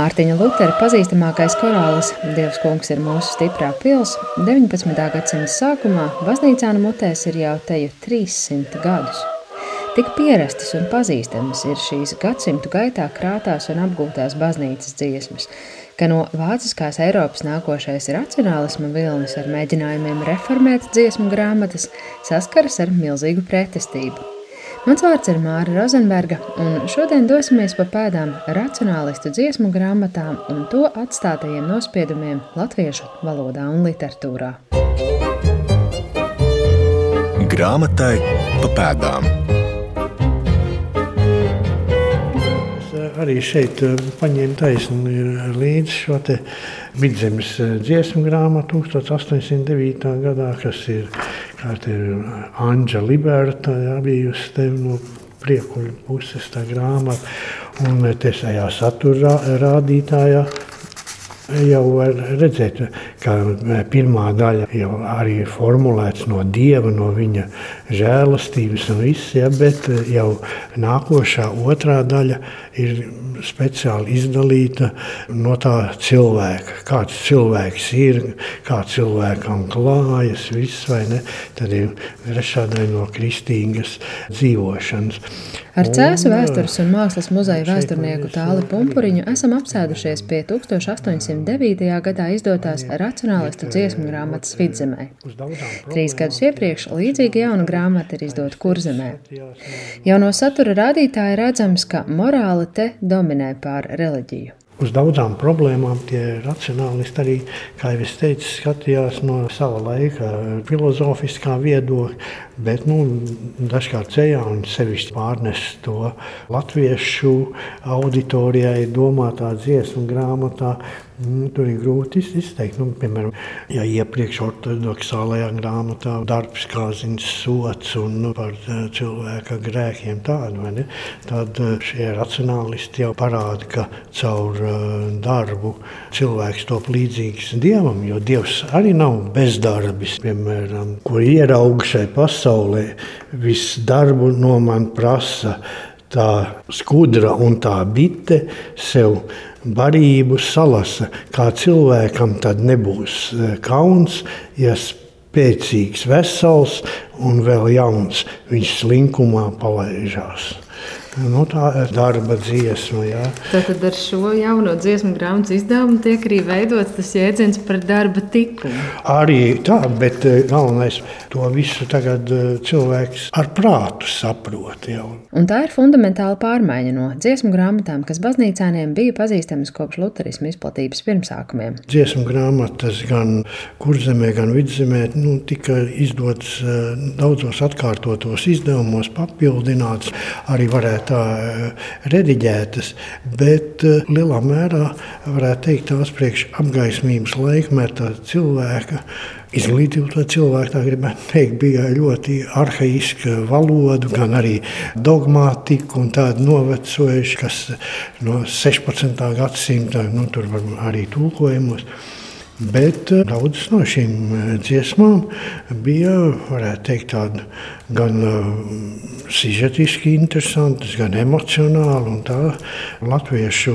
Mārtiņa Lutera pazīstamākais korālis Dievs kungs ir mūsu stiprā pils 19. gadsimta sākumā baznīcā no mutēs ir jau teju 300 gadus. Tik pierastas un pazīstamas ir šīs gadsimtu gaitā krātās un apgūtās baznīcas dziesmas, ka no vāciskās Eiropas nākošais racionālisma vilnis ar mēģinājumiem reformēt dziesmu grāmatas saskaras ar milzīgu pretestību. Mans vārds ir Māra Rozenberga, un šodien dosimies pa pēdām racionālistu dziesmu grāmatām un to atstātajiem nospiedumiem latviešu valodā un literatūrā. Grāmatai pa pēdām. Arī šeit eh, paņēma taisnu līdzi šo vidzemes eh, dziesmu grāmatu 1809. gadā, kas ir Kāda ir Anģa Liberta, jā, bijusi te no priekuļu puses tā grāmata. Un te šajā satura rādītājā jau var redzēt, ka pirmā daļa jau arī ir formulēts no dieva, no viņa žēlastības un viss, ja, bet jau nākošā otrā daļa ir speciāli izdalīta no tā cilvēka. Kāds cilvēks ir, kā cilvēkam klājas, viss vai ne, tad ir trešā daļa no kristīgas dzīvošanas. Ar Cēzu vēstures un mākslas muzeja vēsturnieku Tāli Pumpuriņu esam apsēdušies pie 1809. gadā izdotās racionālistu dziesmu grāmatas Vidzemē. Trīs gadus iepriekš līdzīga jauna grāmata ir izdota Kurzemē. Jau no satura rādītāja redzams, ka morāli te dominē pār reliģiju uz daudzām problēmām tie racionālisti arī, kā jau es teicu, skatījās no sava laika filozofiskā viedokļa, bet nu, dažkārt ceļā un sevišķi pārnes to latviešu auditorijai domātā dziesmu grāmatā tur ir grūti izteikt. Nu, piemēram, ja iepriekš ortodoksālajā grāmatā darbs kā zins, sots un nu, par uh, cilvēka grēkiem tādu, ne, tad uh, šie racionālisti jau parāda, ka caur uh, darbu cilvēks top līdzīgs Dievam, jo Dievs arī nav bezdarbis. Piemēram, kur ierauga šai pasaulē, viss darbu no man prasa tā skudra un tā bite sev barību salasa, kā cilvēkam tad nebūs e, kauns, ja spēcīgs, vesels un vēl jauns viņš slinkumā palaižās. Nu, tā ir darba dziesma. Jā. Tātad ar šo jauno dziesmu grāmatu izdevumu tiek arī veidots tas jēdziens par darba tikumu. Arī tā, bet eh, galvenais to visu tagad eh, cilvēks ar prātu saprot. Jau. Un tā ir fundamentāla pārmaiņa no dziesmu grāmatām, kas baznīcāniem bija pazīstamas kopš luterismu izplatības pirmsākumiem. Dziesmu grāmatas gan kurzemē, gan vidzemē nu, tika izdotas eh, daudzos atkārtotos izdevumos, papildināts arī varētu tā eh, rediģētas, bet eh, lielā mērā varētu teikt tās priekš apgaismības laikmeta cilvēka. Izglītība cilvēka, tā gribētu teikt, bija ļoti arhaiska valoda, gan arī dogmātika un tāda novecojuša, kas no 16. gadsimta, nu, tur arī tulkojumos. Bet eh, daudzas no šīm dziesmām bija, varētu teikt, tāda gan sižetiski interesantas, gan emocionāli. Tā latviešu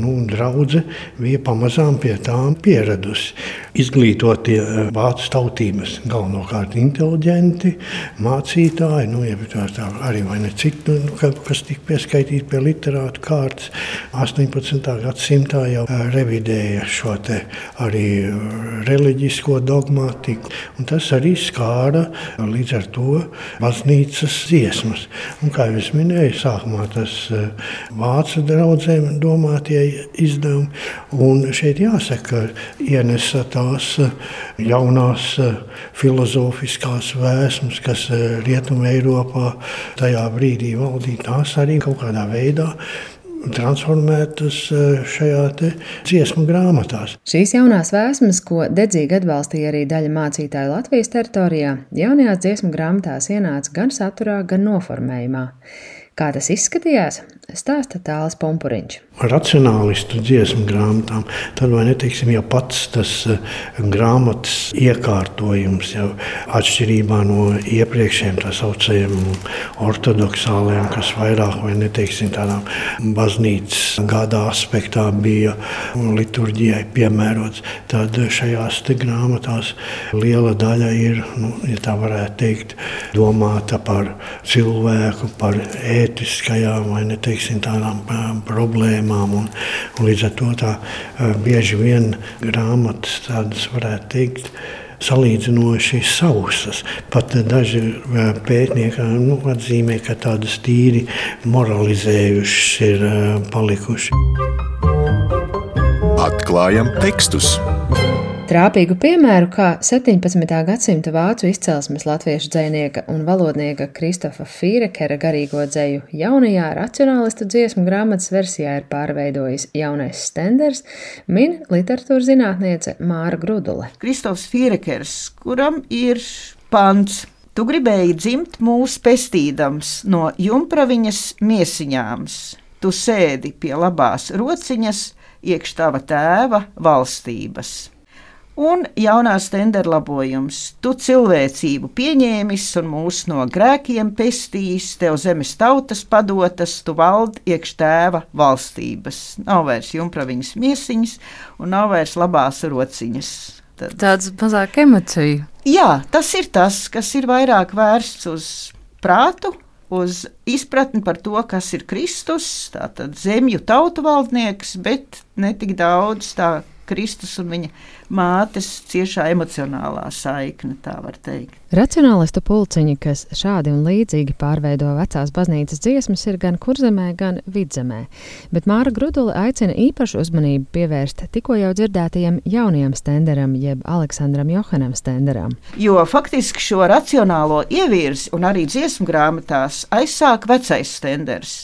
nu, draudzene bija pamazām pie tām pieradusi. Izglītotie eh, vācu tautības, galvenokārt inteliģenti, mācītāji, nu, tā, tā arī ne citu, nu, kas tika pieskaitīti pie literātu kārtas. 18. gadsimtā jau eh, revidēja šo arī eh, reliģisko dogmatiku, un tas arī skāra līdz ar to baznīcas dziesmas. Un, kā jau minēju, sākumā tas eh, vācu draugiem domātie izdevumi. Un šeit jāsaka, ka ienesa tās eh, jaunās eh, filozofiskās vēsmas, kas Rietumē Eiropā tajā brīdī valdīja, tās arī kaut kādā veidā transformētas šajā dziesmu grāmatās. Šīs jaunās vēsmas, ko dedzīgi atbalstīja arī daļa mācītāju Latvijas teritorijā, jaunajās dziesmu grāmatās ienāca gan saturā, gan noformējumā. Kā tas izskatījās, stāsta tāls pumpuriņš. Racionālistu dziesmu grāmatām, tad vai neteiksim, jau pats tas eh, grāmatas iekārtojums, jau atšķirībā no iepriekšējiem tā saucējiem ortodoksāliem, kas vairāk vai neteiksim tādām baznīcas gada aspektā bija liturģijai piemērots, tad šajās te grāmatās liela daļa ir, nu, ja tā varētu teikt, domāta par cilvēku, par ētiskajām vai neteiksim, tādām problēmām. Un, un līdz ar to tā bieži vien grāmatas tādas varētu teikt salīdzinoši sausas. Pat daži pētnieki nu, atzīmē, ka tādas tīri moralizējušas ir palikuši. Atklājam tekstus! Trāpīgu piemēru, kā 17. gadsimta vācu izcelsmes latviešu dzinieka un valodnieka Kristofa Fīrekera garīgo dzēju jaunajā racionālistu dziesmu grāmatas versijā ir pārveidojis jaunais stenders, min literatūras zinātniece Māra Grudule. Kristofs Fīrekers, kuram ir pants. Tu gribēji dzimt mūsu pestīdams no jumpraviņas miesiņām. Tu sēdi pie labās rociņas, iekš tava tēva valstības. Un jaunās tendera labojums. Tu cilvēcību pieņēmis un mūs no grēkiem pestījis, tev zemes tautas padotas, tu valdi iekš tēva valstības. Nav vairs jumpraviņas miesiņas un nav vairs labās rociņas. Tad. Tāds mazāk emociju. Jā, tas ir tas, kas ir vairāk vērsts uz prātu, uz izpratni par to, kas ir Kristus, tātad zemju tautu valdnieks, bet ne tik daudz tā Kristus un viņa mātes ciešā emocionālā saikne, tā var teikt. Racionālistu pulciņi, kas šādi un līdzīgi pārveido vecās baznīcas dziesmas, ir gan kurzemē, gan vidzemē. Bet Māra Grudula aicina īpašu uzmanību pievērst tikko jau dzirdētajam jaunajam stenderam, jeb Aleksandram Johanam stenderam. Jo faktiski šo racionālo ievirzi un arī dziesmu grāmatās aizsāk vecais stenders.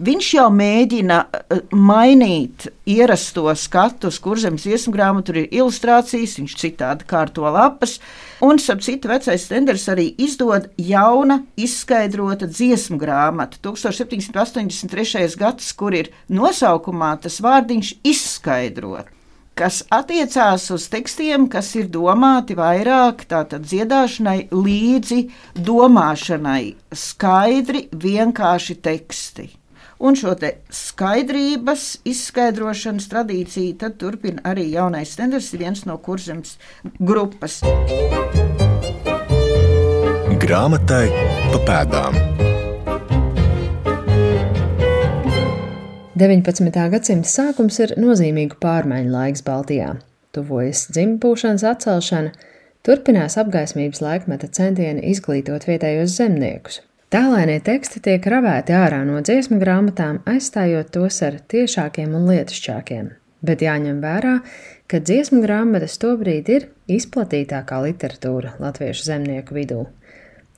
Viņš jau mēģina eh, mainīt ierasto skatu uz kurzemes dziesmu grāmatu, tur ir ilustrācijas, viņš citādi kārto lapas. Un, starp citu, vecais Stenders arī izdod jauna, izskaidrota dziesmu grāmatu 1783. gads, kur ir nosaukumā tas vārdiņš izskaidrot kas attiecās uz tekstiem, kas ir domāti vairāk tātad dziedāšanai, līdzi domāšanai, skaidri, vienkārši teksti. Un šo skaidrības izskaidrošanas tradīciju tad turpina arī jaunais tenders, viens no kurzemes grupas. Grāmatai pa pēdām. 19. gadsimta sākums ir nozīmīgu pārmaiņu laiks Baltijā. Tuvojas dzimbūšanas atcelšana, turpinās apgaismības laikmeta centieni izglītot vietējos zemniekus. Tālēnie teksti tiek ravēti ārā no dziesmu grāmatām, aizstājot tos ar tiešākiem un lietišķākiem. Bet jāņem vērā, ka dziesmu grāmatas tobrīd ir izplatītākā literatūra latviešu zemnieku vidū.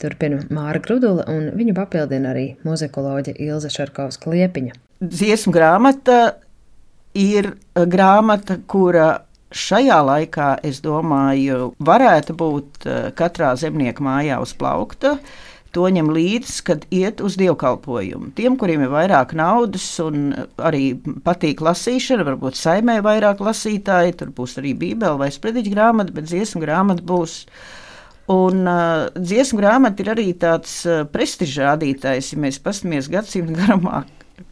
Turpina Māra Grudula, un viņu papildina arī muzikoloģe Ilza Šarkovska Liepiņa. Dziesmu grāmata ir grāmata, kura šajā laikā, es domāju, varētu būt eh, katrā zemnieka mājā uz plaukta to ņem līdzi, kad iet uz dievkalpojumu. Tiem, kuriem ir vairāk naudas un arī patīk lasīšana, varbūt saimē vairāk lasītāji, tur būs arī bībele vai sprediķa grāmata, bet dziesmu grāmata būs. Un uh, dziesmu grāmata ir arī tāds uh, prestižs rādītājs, ja mēs paskatāmies gadsimtu garumā,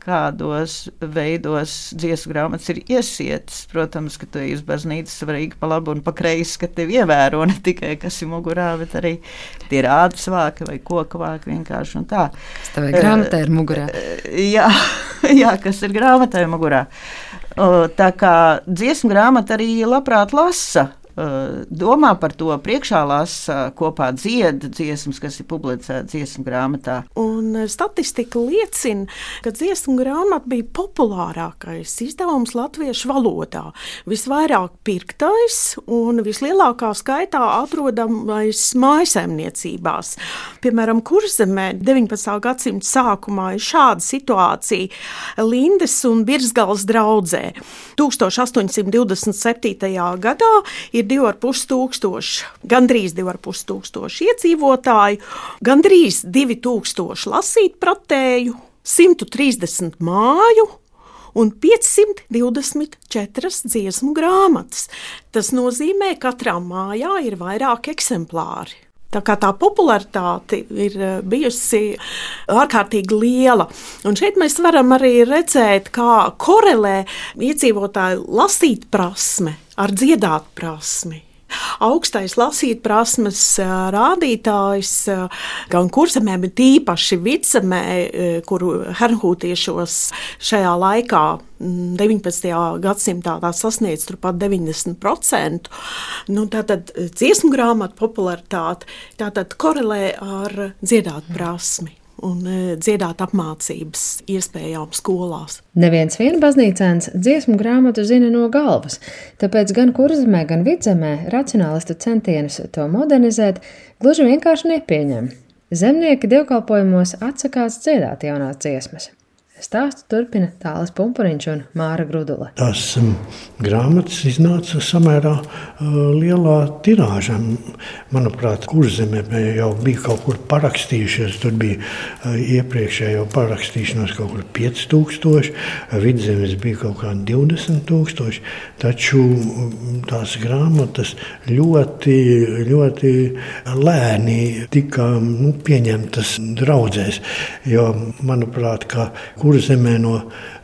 kādos veidos dziesmu grāmatas ir iesietas. Protams, ka tu ej uz baznīcu svarīgi pa labi un pa kreisi, ka tevi ievēro ne tikai kas ir mugurā, bet arī tie ir ādas vāki vai koka vāki vienkārši un tā. Kas tev ir grāmatā ir mugurā? Jā, jā, kas ir grāmatā ir mugurā. Tā kā dziesmu grāmata arī labprāt lasa domā par to, priekšā lasa kopā dziedā dziesmas, kas ir publicētas dziesmu grāmatā. Un statistika liecina, ka dziesmu grāmata bija populārākais izdevums latviešu valodā. Visvairāk pirktais un vislielākā skaitā atrodamais mājsaimniecībās. Piemēram, Kurzemē 19. gadsimta sākumā ir šāda situācija Lindes un Birzgals draudzē. 1827. gadā ir 2,5 tūkstoši, gandrīz 2,5 tūkstoši iedzīvotāju, gandrīz 2000 lasītpratēju, 130 māju un 524 dziesmu grāmatas. Tas nozīmē, ka katrā mājā ir vairāk eksemplāri. Tā kā tā popularitāte ir eh, bijusi ārkārtīgi liela. Un šeit mēs varam arī redzēt, kā korelē iedzīvotāju lasīt prasme ar dziedāt prasmi augstais lasīt prasmes rādītājs gan kurzemē, bet īpaši vicemē, kuru hernhūtiešos šajā laikā 19. gadsimtā tā sasniedz turpat 90%. Nu, tātad dziesmu grāmatu popularitāte tātad korelē ar dziedāt prasmi un e, dziedāt apmācības iespējām skolās. Neviens viens baznīcēns dziesmu grāmatu zina no galvas, tāpēc gan kurzemē, gan vidzemē racionālistu centienus to modernizēt gluži vienkārši nepieņem. Zemnieki dievkalpojumos atsakās dziedāt jaunās dziesmas. Stāstu turpina Tāls Punkuriņš un Māra Grudula. Tās um, grāmatas iznāca samērā uh, lielā tirāžā. Manuprāt, kurzemē jau bija kaut kur parakstījušies. Tur bija uh, iepriekšējo parakstīšanos kaut kur 5000, vidzemes bija kaut kā 20,000. Taču um, tās grāmatas ļoti, ļoti lēni tika nu, pieņemtas draudzēs. Jo, manuprāt, ka kurzemē no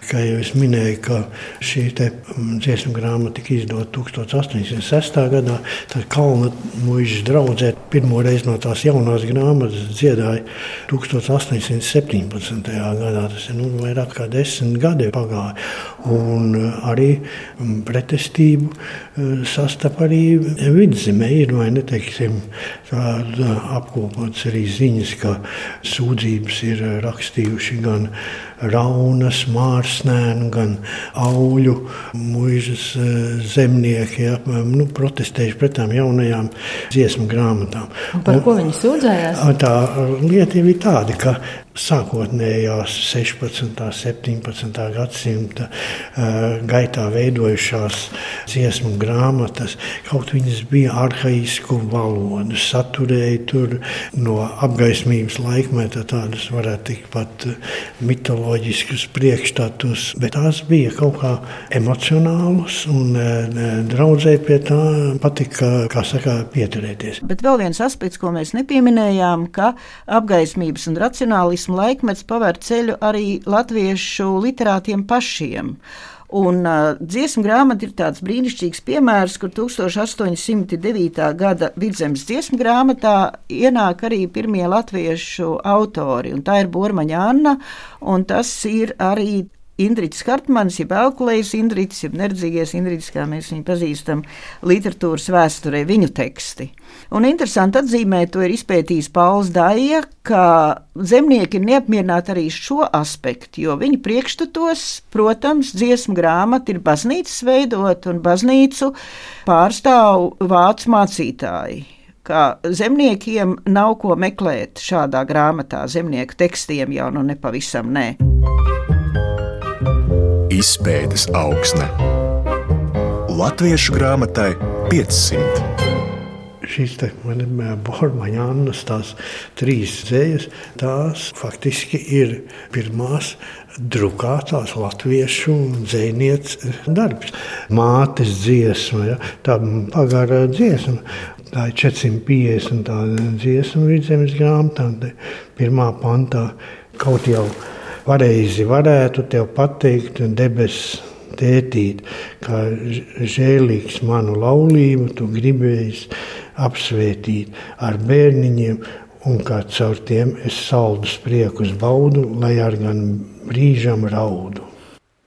Kā jau es minēju, ka šī mm, dziesmu grāmata tika izdota 1806. gadā, tad Kalna mūža draudzē pirmo reizi no tās jaunās grāmatas dziedāja 1817. gadā. Tas ir nu, vairāk kā desmit gadi pagāja. Un eh, arī mm, pretestību sastapa arī vidzemē. Ir vai neteiksim, apkopots arī ziņas, ka sūdzības ir rakstījuši gan Raunas, Mārs, Snēnu, gan Auļu mūžas eh, zemnieki ja, nu, protestējuši pret tām jaunajām dziesmu grāmatām. Un par un, ko viņi sūdzējās? Tā lieta ir tāda, ka sākotnējās 16. un 17. gadsimta gaitā veidojušās dziesmu grāmatas, kaut viņas bija arhaisku valodu, saturēja tur no apgaismības laikmeta tādus varētu tikt pat mitoloģiskus priekšstatus, bet tās bija kaut kā emocionālas un draudzēji pie tā patika, kā saka, pieturēties. Bet vēl viens aspekts, ko mēs nepieminējām, ka apgaismības un racionālismu komunismu laikmets paver ceļu arī latviešu literātiem pašiem. Un uh, dziesmu grāmata ir tāds brīnišķīgs piemērs, kur 1809. gada vidzemes dziesmu grāmatā ienāk arī pirmie latviešu autori. Tā ir Bormaņa Anna, un tas ir arī Indričs Hartmanis, jeb Elkulējs Indričs, jeb Nerdzīgais Indričs, kā mēs viņu pazīstam literatūras vēsturē, viņu teksti. Un interesanti atzīmēt, to ir izpētījis Pauls Daija, ka zemnieki ir neapmierināti arī šo aspektu, jo viņu priekšstatos, protams, dziesmu grāmata ir baznīcas veidot, un baznīcu pārstāv vācu mācītāji ka zemniekiem nav ko meklēt šādā grāmatā, zemnieku tekstiem jau nu nepavisam nē. Ne izpētes augsne. Latviešu grāmatai 500. Šīs Bormaņānas, tās trīs dzējas, tās faktiski ir pirmās drukātās latviešu dzēnieces darbs. Mātes dziesma, ja, tā pagara dziesma. Tā ir 450. dziesma vidzemes grāmatā, pirmā pantā kaut jau pareizi varētu tev pateikt, debesis tētīt, kā žēlīgs manu laulību, tu gribēji apsvētīt ar bērniņiem, un kā caur tiem es saldus priekus baudu, lai ar gan brīžam raudu.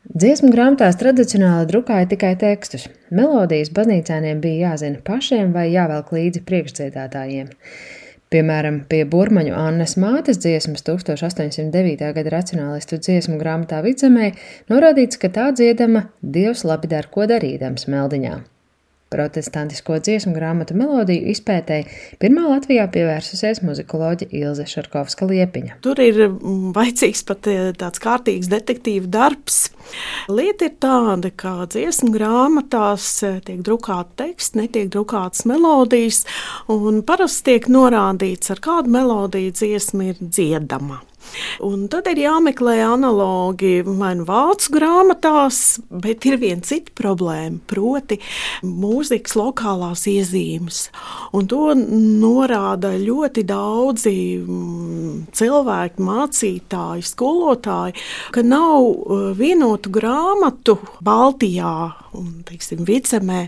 Dziesmu grāmatās tradicionāli drukāja tikai tekstus. Melodijas baznīcēniem bija jāzina pašiem vai jāvelk līdzi priekšdziedātājiem. Piemēram, pie burmaņu Annas mātes dziesmas 1809. gada racionālistu dziesmu grāmatā Vidzemē norādīts, ka tā dziedama Dievs labi dar, ko darīdams meldiņā. Protestantisko dziesmu grāmatu melodiju izpētēji pirmā Latvijā pievērsusies muzikoloģe Ilze Šarkovska Liepiņa. Tur ir mm, vajadzīgs pat eh, tāds kārtīgs detektīva darbs. Lieta ir tāda, ka dziesmu grāmatās eh, tiek drukāta teksts, netiek drukātas melodijas, un parasti tiek norādīts, ar kādu melodiju dziesma ir dziedama. Un tad ir jāmeklē analogi vai nu vācu grāmatās, bet ir viena cita problēma, proti, mūzikas lokālās iezīmes. Un to norāda ļoti daudzi mm, cilvēki, mācītāji, skolotāji, ka nav uh, vienotu grāmatu Baltijā un teiksim, vicemē,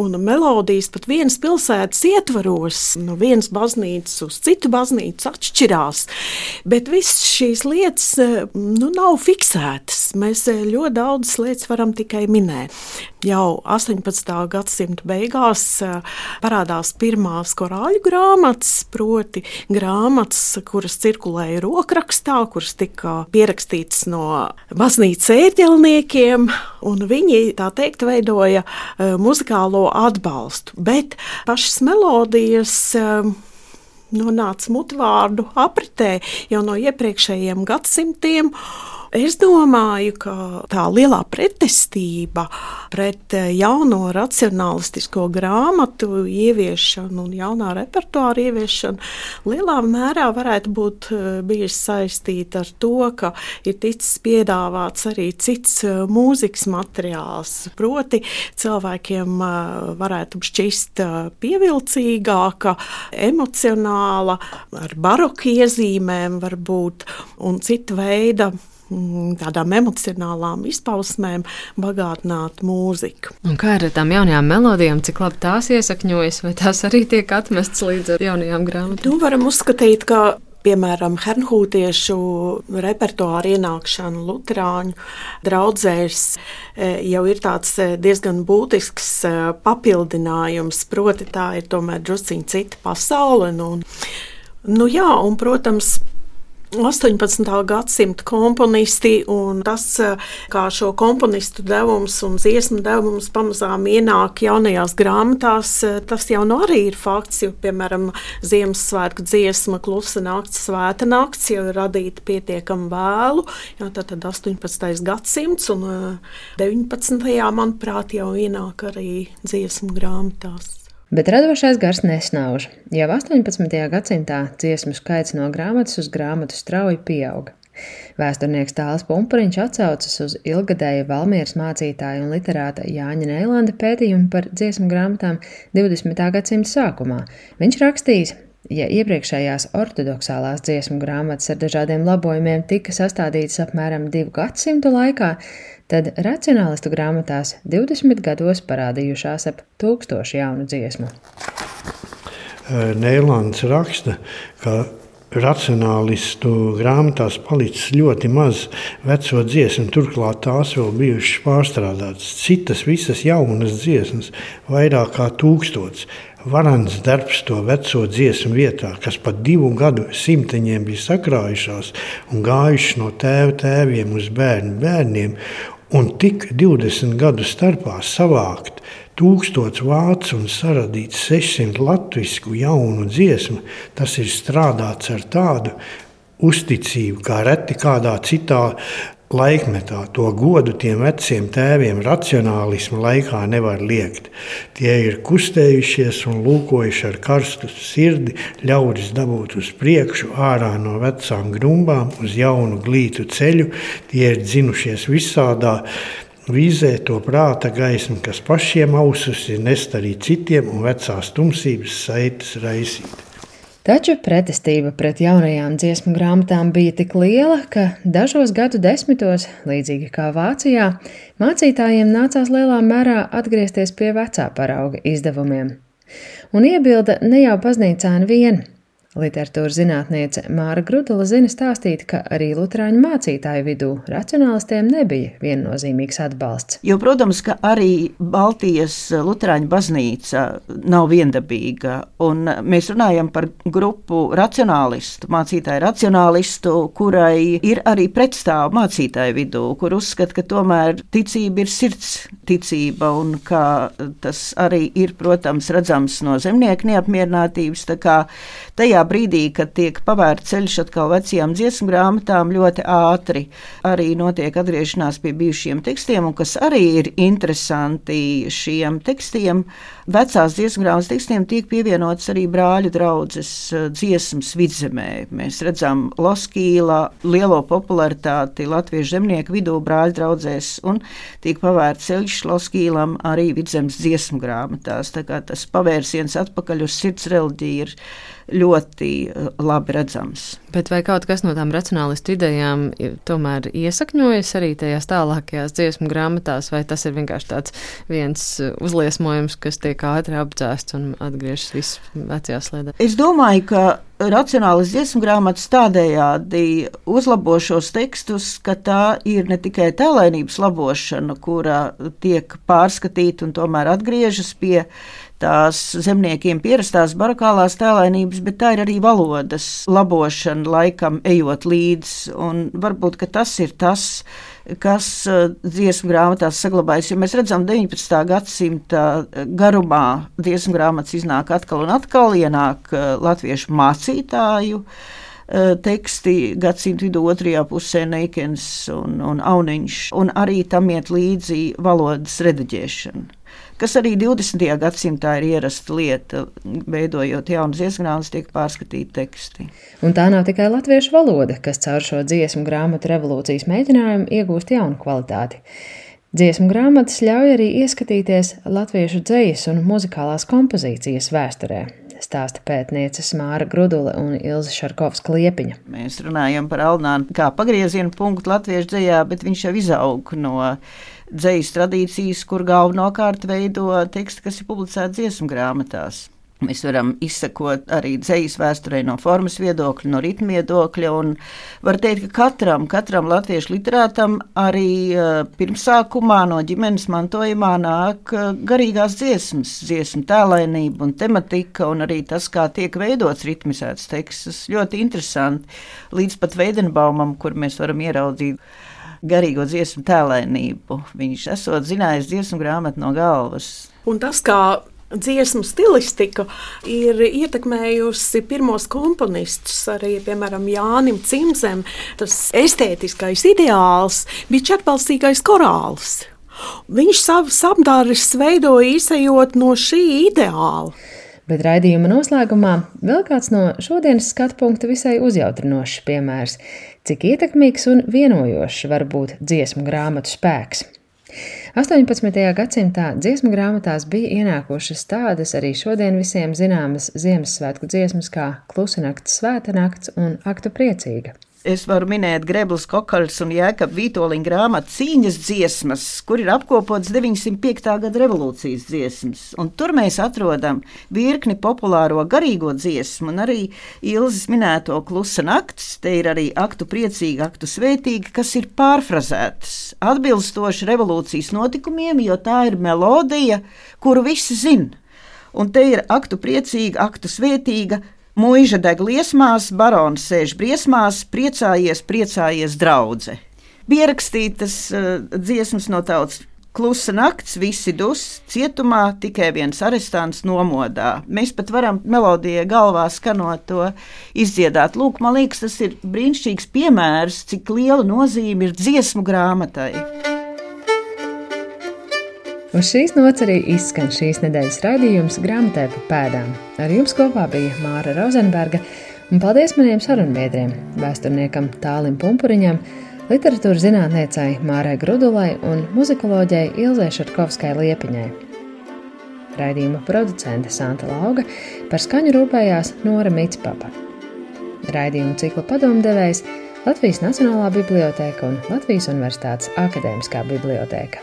un melodijas pat vienas pilsētas ietvaros, no vienas baznīcas uz citu baznīcu atšķirās. Bet visas šīs lietas nu, nav fiksētas. Mēs ļoti daudzas lietas varam tikai minēt. Jau 18. gadsimta beigās parādās pirmās korāļu grāmatas, proti, grāmatas, kuras cirkulēja rokrakstā, kuras tika pierakstītas no baznīcas ērģelniekiem, un viņi tā teikt veidoja uh, muzikālo atbalstu. Bet pašas melodijas. Uh, nonāca mutvārdu apritē jau no iepriekšējiem gadsimtiem. Es domāju, ka tā lielā pretestība pret eh, jauno racionālistisko grāmatu ieviešanu un jaunā repertuāra ieviešanu lielā mērā varētu būt eh, bijusi saistīta ar to, ka ir ticis piedāvāts arī cits eh, mūzikas materiāls. Proti, cilvēkiem varētu šķist pievilcīgāka, emocionāla, ar baroku iezīmēm varbūt un cita veida tādām emocionālām izpausmēm bagātināt mūziku. Un kā ar tām jaunajām melodijām, cik labi tās iesakņojas, vai tās arī tiek atmestas līdz jaunajām grāmatām? Nu, varam uzskatīt, ka piemēram, hernhūtiešu repertuāra ienākšana Lutāņu draugzēs e, jau ir tāds e, diezgan būtisks e, papildinājums. Proti, tā ir tomēr drusciņa cita pasaule. Nu, nu jā, un, protams, 18. gadsimta komponisti un tas, kā šo komponistu devums un dziesmu devums pamazām ienāk jaunajās grāmatās, tas jau nu arī ir fakts. Jo, piemēram, Ziemassvētku dziesma Klusa nakts, Svēta nakts jau ir radīta pietiekami vēlu. Jā, tad 18. gadsimts un 19. manuprāt jau ienāk arī dziesmu grāmatās. Bet radošais gars nesnauž. Jau 18. gadsimtā dziesmu skaits no grāmatas uz grāmatu strauji pieauga. Vēsturnieks Tāls Pumpuriņš atsaucas uz ilgadēju Valmieras mācītāju un literāta Jāņa Neilanda pētījumu par dziesmu grāmatām 20. gadsimta sākumā. Viņš rakstījis, Ja iepriekšējās ortodoksālās dziesmu grāmatas ar dažādiem labojumiem tika sastādītas apmēram divu gadsimtu laikā, tad racionālistu grāmatās 20 gados parādījušās ap tūkstošu jaunu dziesmu. Nēlands raksta, ka racionālistu grāmatās palicis ļoti maz veco dziesmu, turklāt tās vēl bijušas pārstrādātas. Citas visas jaunas dziesmas, vairāk kā tūkstots. Varants darbs to veco dziesmu vietā, kas pat divu gadu simteņiem bija sakrājušās un gājušas no tēva tēviem uz bērnu bērniem, un tik 20 gadu starpā savākt tūkstots vācu un saradīt 600 latviešu jaunu dziesmu, tas ir strādāts ar tādu uzticību, kā reti kādā citā laikmetā. To godu tiem veciem tēviem racionālismu laikā nevar liekt. Tie ir kustējušies un lūkojuši ar karstu sirdi, ļaudis dabūt uz priekšu, ārā no vecām grumbām, uz jaunu glītu ceļu. Tie ir dzinušies visādā vīzē to prāta gaismu, kas pašiem ausus ir nest arī citiem un vecās tumsības saites raisīt. Taču pretestība pret jaunajām dziesmu grāmatām bija tik liela, ka dažos gadu desmitos, līdzīgi kā Vācijā, mācītājiem nācās lielā mērā atgriezties pie vecā parauga izdevumiem. Un iebilda ne jau baznīcāni vien. Literatūras zinātniece Māra Grudula zina stāstīt, ka arī Lutāņu mācītāju vidū racionālistiem nebija viennozīmīgs atbalsts. Jo, protams, ka arī Baltijas Lutāņu baznīca nav viendabīga. Mēs runājam par grupu racionālistu, mācītāju racionālistu, kurai ir arī pretstāvu mācītāju vidū, kur uzskata, ka tomēr ticība ir sirds ticība un ka tas arī ir, protams, redzams no zemnieku neapmierinātības. Tajā brīdī, kad tiek pavērts ceļš atkal vecajām dziesmu grāmatām, ļoti ātri arī notiek atgriešanās pie bijušiem tekstiem, un kas arī ir interesanti šiem tekstiem, vecās dziesmu grāmatas tekstiem tiek pievienots arī brāļu draudzes eh, dziesmas vidzemē. Mēs redzam Loskīla lielo popularitāti latviešu zemnieku vidū brāļu draudzēs, un tiek pavērts ceļš Loskīlam arī vidzemes dziesmu grāmatās. Tā kā tas pavērsiens atpakaļ uz sirds reliģiju ir ļoti eh, labi redzams. Bet vai kaut kas no tām racionālistu idejām tomēr iesakņojas arī tajās tālākajās dziesmu grāmatās, vai tas ir vienkārši tāds viens eh, uzliesmojums, kas tiek ātri apdzēsts un atgriežas viss vecajā slēdē? Es domāju, ka racionālas dziesmu grāmatas tādējādi uzlabo šos tekstus, ka tā ir ne tikai tēlēnības labošana, kura tiek pārskatīta un tomēr atgriežas pie tās zemniekiem pierastās barakālās tēlēnības, bet tā ir arī valodas labošana laikam ejot līdzi. Un varbūt tas ir tas, kas uh, dziesmu grāmatās saglabājas. Jo mēs redzam, 19. gadsimta garumā dziesmu grāmatas iznāk atkal un atkal, ienāk uh, latviešu mācītāju uh, teksti gadsimta vidū otrajā pusē Neikens un, un Auniņš, un arī tam iet līdzi valodas rediģēšana kas arī 20. gadsimtā ir ierasta lieta, veidojot jaunas iesgrāmatas, tiek pārskatīti teksti. Un tā nav tikai latviešu valoda, kas caur šo dziesmu grāmatu revolūcijas mēģinājumu iegūst jaunu kvalitāti. Dziesmu grāmatas ļauj arī ieskatīties latviešu dzejas un muzikālās kompozīcijas vēsturē, stāsta pētnieces Māra Grudula un Ilza Šarkovska liepiņa. Mēs runājam par Alnānu kā pagrieziena punktu latviešu dzējā, bet viņš jau izaug no dzejas tradīcijas, kur galvenokārt veido teksti, kas ir publicēti dziesmu grāmatās. Mēs varam izsekot arī dzīslu vēsturē no formas viedokļa, no ritma viedokļa. Var teikt, ka katram, katram latviešu literātam arī uh, pirmsākumā no ģimenes mantojumā nāk uh, garīgās dziesmas, dziesmu tēlainība un tematika, un arī tas, kā tiek veidots ritmisēts teksts. Ļoti interesanti. Līdz pat Veidenbaumam, kur mēs varam ieraudzīt garīgo dziesmu tēlainību. Viņš esot zinājis dziesmu grāmatu no galvas. Un tas, kā dziesmu stilistika ir ietekmējusi pirmos komponistus, arī piemēram Jānis Cimzem. Tas estētiskais ideāls bija četbalstīgais korāls. Viņš savus apgārus veidoja izējot no šī ideāla. Bet raidījuma noslēgumā vēl kāds no šodienas skatu punkta visai uzjautrinošs piemērs, cik ietekmīgs un vienojošs var būt dziesmu grāmatu spēks. 18. gadsimtā dziesmu grāmatās bija ienākušas tādas arī šodien visiem zināmas Ziemassvētku dziesmas kā Klusa nakts, Svēta nakts un Aktu priecīga. Es varu minēt Greblis, Kokaļs un Jēkab Vītoliņa grāmatu cīņas dziesmas, kur ir apkopots 905. gada revolūcijas dziesmas. Un tur mēs atrodam virkni populāro garīgo dziesmu un arī Ilzas minēto klusa nakts. Te ir arī aktu priecīga, aktu svētīga, kas ir pārfrazētas atbilstoši revolūcijas notikumiem, jo tā ir melodija, kuru visi zina. Un te ir aktu priecīga, aktu svētīga, Mūža deg liesmās, barons sēž briesmās, priecājies, priecājies, draudzē. Bija rakstītas uh, dziesmas no tautas. Klusa nakts, visi dus, cietumā tikai viens arestants nomodā. Mēs pat varam melodijai galvā skanot to izdziedāt. Lūk, man liekas, tas ir brīnišķīgs piemērs, cik liela nozīme ir dziesmu grāmatai. Uz šīs nots arī izskan šīs nedēļas raidījums grāmatē pa pēdām. Ar jums kopā bija Māra Rozenberga, un paldies maniem sarunbiedriem, vēsturniekam Tālim Pumpuriņam, literatūras zinātniecei Mārai Grudulai un muzikoloģijai Ilzai Šarkovskai Liepiņai. Raidījuma producente Santa Lauga par skaņu rūpējās Nora Mitspapa. Raidījuma cikla padomdevējs Latvijas Nacionālā biblioteka un Latvijas Universitātes Akadēmiskā biblioteka.